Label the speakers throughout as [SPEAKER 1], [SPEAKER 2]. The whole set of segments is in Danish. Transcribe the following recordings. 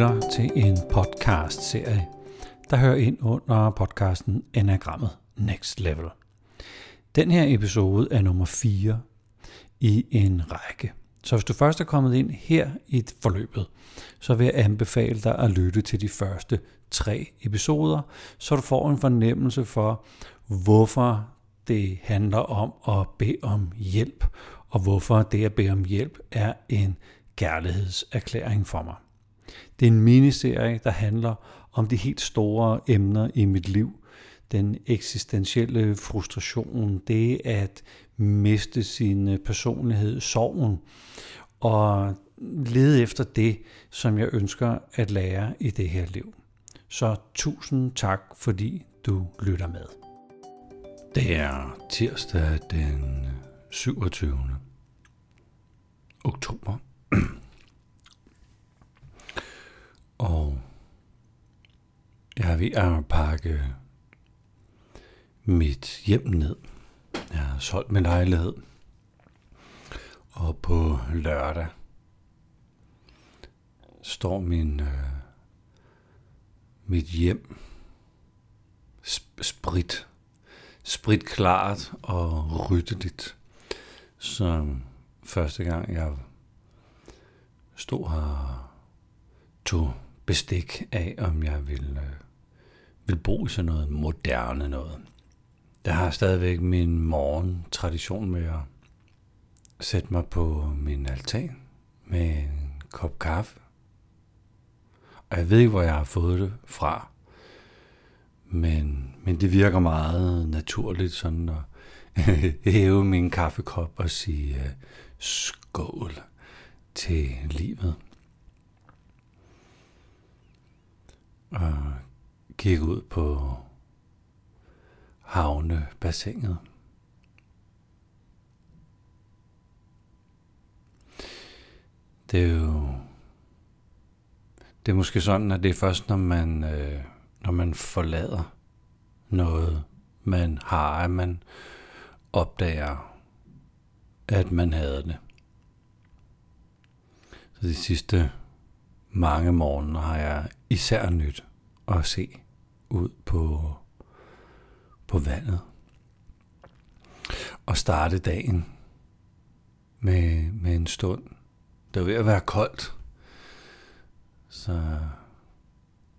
[SPEAKER 1] lytter til en podcast-serie, der hører ind under podcasten Enagrammet Next Level. Den her episode er nummer 4 i en række. Så hvis du først er kommet ind her i forløbet, så vil jeg anbefale dig at lytte til de første tre episoder, så du får en fornemmelse for, hvorfor det handler om at bede om hjælp, og hvorfor det at bede om hjælp er en kærlighedserklæring for mig. Det er en miniserie, der handler om de helt store emner i mit liv. Den eksistentielle frustration, det at miste sin personlighed, sorgen, og lede efter det, som jeg ønsker at lære i det her liv. Så tusind tak, fordi du lytter med. Det er tirsdag den 27. oktober. jeg er ved at pakke mit hjem ned. Jeg har solgt min lejlighed. Og på lørdag står min, øh, mit hjem sprit, sprit klart og ryddeligt. Som første gang jeg stod her tog bestik af, om jeg vil, øh, vil bo i sådan noget moderne noget. Jeg har stadigvæk min morgen tradition med at sætte mig på min altan med en kop kaffe. Og jeg ved ikke, hvor jeg har fået det fra. Men, men det virker meget naturligt sådan at hæve min kaffekop og sige uh, skål til livet. Og kigge ud på havnebassinet. Det er jo det er måske sådan, at det er først, når man, øh, når man forlader noget, man har, at man opdager, at man havde det. Så de sidste mange morgener har jeg især nyt at se ud på, på vandet. Og starte dagen med, med en stund. Det er ved at være koldt. Så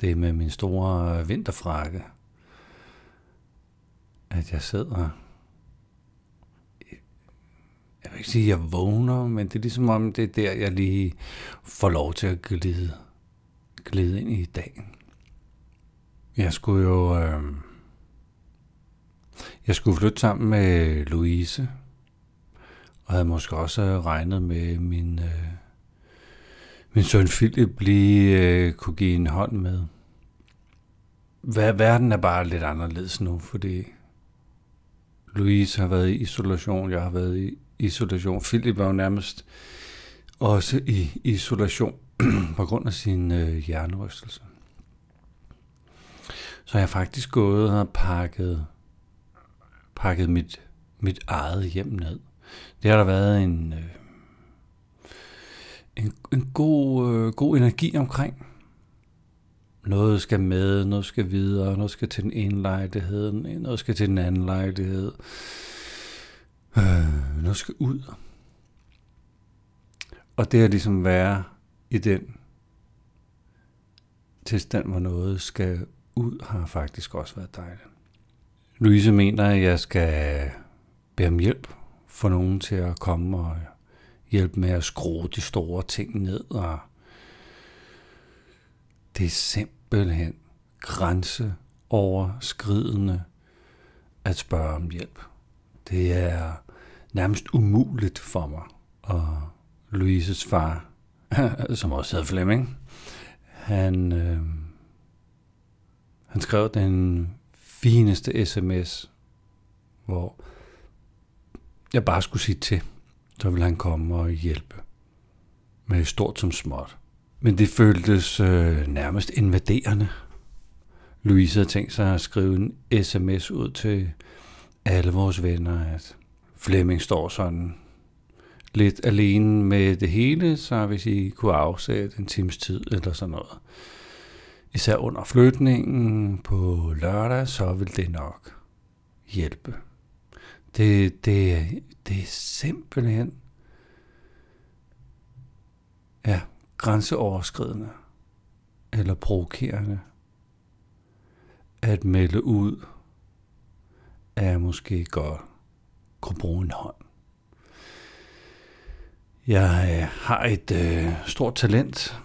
[SPEAKER 1] det er med min store vinterfrakke, at jeg sidder jeg vil ikke sige, at jeg vågner, men det er ligesom om, det er der, jeg lige får lov til at glide, glide ind i dagen. Jeg skulle jo... Øh, jeg skulle flytte sammen med Louise, og havde måske også regnet med min, øh, min søn Philip lige øh, kunne give en hånd med. Verden er bare lidt anderledes nu, fordi Louise har været i isolation, jeg har været i isolation. Philip var jo nærmest også i isolation på grund af sin øh, hjernerystelse. Så jeg har faktisk gået og pakket, pakket mit, mit eget hjem ned. Det har der været en, øh, en, en god, øh, god energi omkring. Noget skal med, noget skal videre, noget skal til den ene lejlighed, noget skal til den anden lejlighed. Øh, noget skal ud. Og det at ligesom være i den tilstand, hvor noget skal ud, har faktisk også været dejligt. Louise mener, at jeg skal bede om hjælp for nogen til at komme og hjælpe med at skrue de store ting ned. Og det er simpelthen grænseoverskridende at spørge om hjælp. Det er nærmest umuligt for mig. Og Louises far, som også hedder Flemming, han, øh, han skrev den fineste sms, hvor jeg bare skulle sige til, så ville han komme og hjælpe med stort som småt. Men det føltes øh, nærmest invaderende. Louise havde tænkt sig at skrive en sms ud til alle vores venner, at Flemming står sådan lidt alene med det hele, så hvis I kunne afsætte en times tid eller sådan noget, især under flytningen på lørdag, så vil det nok hjælpe. Det, det, det er simpelthen ja, grænseoverskridende eller provokerende at melde ud, at jeg måske godt kunne bruge en hånd. Jeg øh, har et øh, stort talent.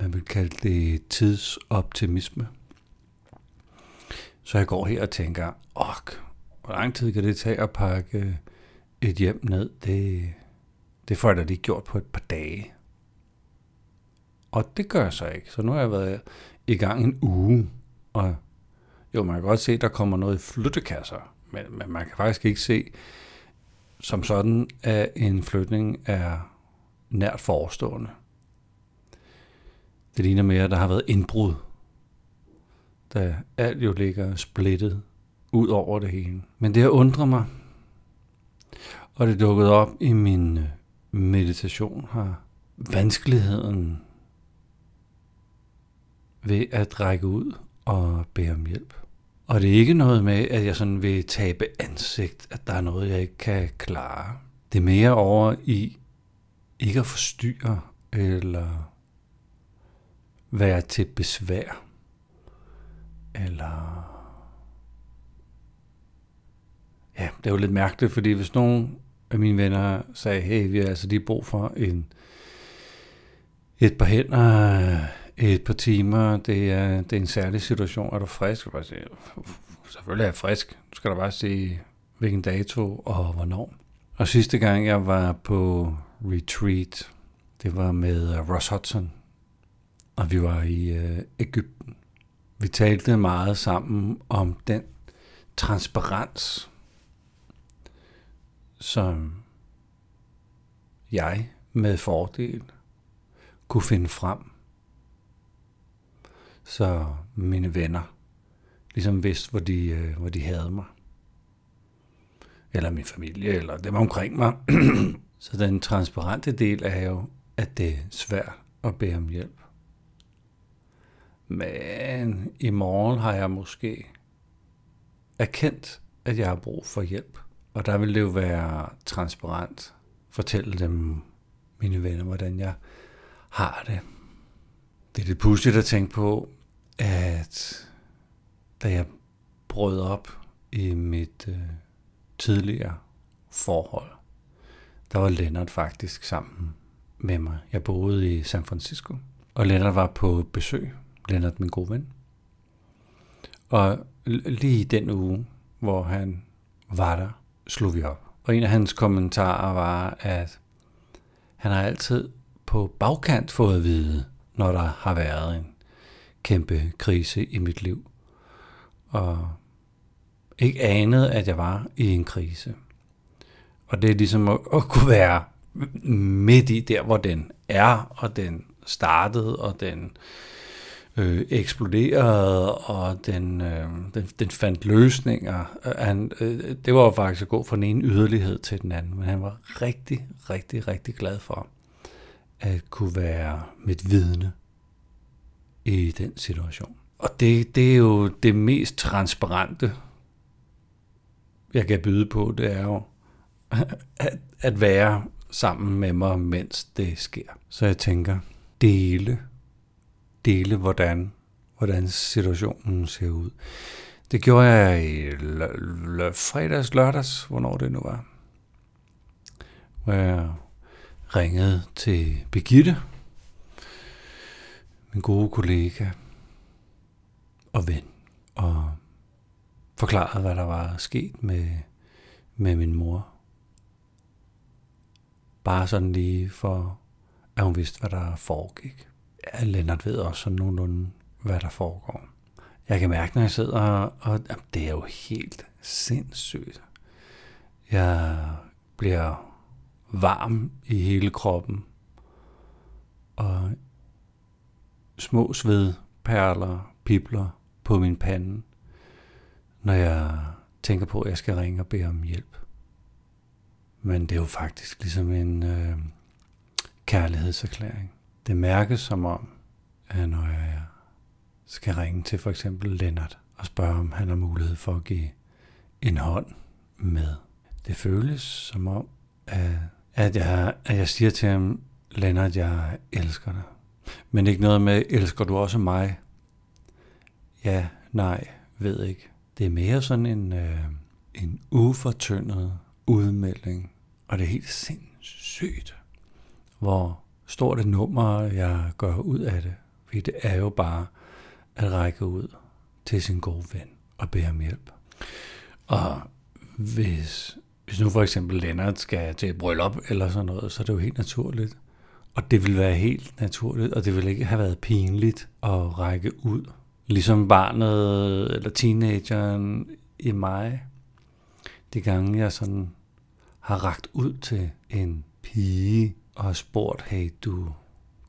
[SPEAKER 1] Man vil kalde det tidsoptimisme. Så jeg går her og tænker, ok, hvor lang tid kan det tage at pakke et hjem ned? Det, det får jeg da lige gjort på et par dage. Og det gør jeg så ikke. Så nu har jeg været i gang en uge. Og jo, man kan godt se, at der kommer noget i flyttekasser. Men, men man kan faktisk ikke se som sådan, at en flytning er nært forestående. Det ligner mere, at der har været indbrud, da alt jo ligger splittet ud over det hele. Men det har undret mig, og det dukkede op i min øh, meditation her. Vanskeligheden ved at række ud og bede om hjælp. Og det er ikke noget med, at jeg sådan vil tabe ansigt, at der er noget, jeg ikke kan klare. Det er mere over i ikke at forstyrre eller være til besvær. Eller... Ja, det er jo lidt mærkeligt, fordi hvis nogen af mine venner sagde, hey, vi har altså lige brug for en, et par hænder, et par timer, det er, det er en særlig situation, er du frisk? Jeg bare sige, selvfølgelig er jeg frisk. Du skal da bare sige, hvilken dato og hvornår. Og sidste gang jeg var på retreat, det var med øh, Ross Hudson, og vi var i øh, Ægypten. Vi talte meget sammen om den transparens, som jeg med fordel kunne finde frem. Så mine venner ligesom vidste, hvor de, øh, hvor de havde mig eller min familie, eller dem omkring mig. Så den transparente del er jo, at det er svært at bede om hjælp. Men i morgen har jeg måske erkendt, at jeg har brug for hjælp. Og der vil det jo være transparent. Fortælle dem, mine venner, hvordan jeg har det. Det er lidt pudsigt at tænke på, at da jeg brød op i mit øh, tidligere forhold, der var Lennart faktisk sammen med mig. Jeg boede i San Francisco, og Lennart var på besøg. Lennart, min gode ven. Og lige den uge, hvor han var der, slog vi op. Og en af hans kommentarer var, at han har altid på bagkant fået at vide, når der har været en kæmpe krise i mit liv. Og ikke anede, at jeg var i en krise. Og det er ligesom at, at kunne være midt i der, hvor den er, og den startede, og den øh, Øh, eksploderede, og den, øh, den, den fandt løsninger. Øh, han, øh, det var jo faktisk at gå fra den ene yderlighed til den anden, men han var rigtig, rigtig, rigtig glad for at kunne være mit vidne i den situation. Og det, det er jo det mest transparente, jeg kan byde på, det er jo at, at være sammen med mig, mens det sker. Så jeg tænker, dele, dele hvordan, hvordan situationen ser ud. Det gjorde jeg i l- l- fredags, lørdags, hvornår det nu var. Hvor jeg ringede til Begitte, min gode kollega og ven, og forklarede, hvad der var sket med, med min mor. Bare sådan lige for, at hun vidste, hvad der foregik at Lennart ved også sådan nogenlunde, hvad der foregår. Jeg kan mærke, når jeg sidder, og, og det er jo helt sindssygt. Jeg bliver varm i hele kroppen, og små svedperler pipler på min pande når jeg tænker på, at jeg skal ringe og bede om hjælp. Men det er jo faktisk ligesom en øh, kærlighedserklæring. Det mærkes som om, at når jeg skal ringe til for eksempel Lennart og spørge, om han har mulighed for at give en hånd med. Det føles som om, at, at, jeg, at jeg siger til ham, Lennart, jeg elsker dig. Men ikke noget med, elsker du også mig? Ja, nej, ved ikke. Det er mere sådan en, øh, en ufortyndet udmelding, og det er helt sindssygt, hvor stort et nummer jeg gør ud af det. Fordi det er jo bare at række ud til sin gode ven og bede om hjælp. Og hvis, hvis nu for eksempel Lennart skal til et bryllup eller sådan noget, så er det jo helt naturligt. Og det vil være helt naturligt, og det vil ikke have været pinligt at række ud. Ligesom barnet eller teenageren i mig, de gange jeg sådan har ragt ud til en pige og har spurgt, hey du,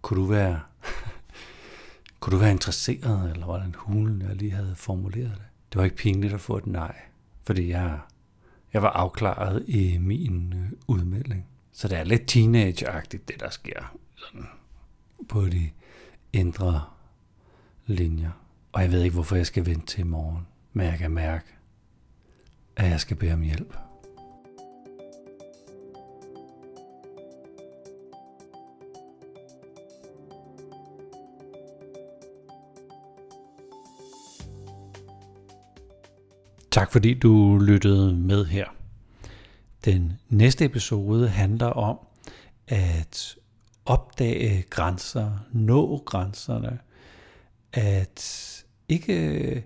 [SPEAKER 1] kunne du være, kunne du være interesseret, eller hvordan hulen jeg lige havde formuleret det. Det var ikke pinligt at få et nej, fordi jeg, jeg var afklaret i min øh, udmelding. Så det er lidt teenageagtigt, det der sker sådan på de indre linjer. Og jeg ved ikke, hvorfor jeg skal vente til i morgen, men jeg kan mærke, at jeg skal bede om hjælp. Tak fordi du lyttede med her. Den næste episode handler om at opdage grænser, nå grænserne, at ikke,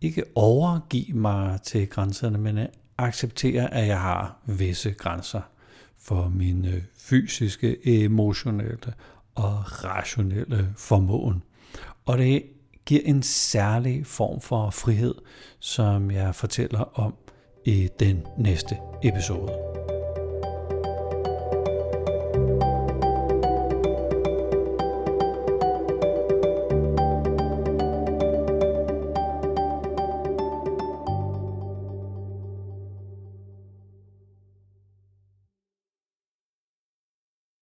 [SPEAKER 1] ikke overgive mig til grænserne, men at acceptere, at jeg har visse grænser for mine øh, fysiske, emotionelle og rationelle formåen. Og det giver en særlig form for frihed, som jeg fortæller om i den næste episode.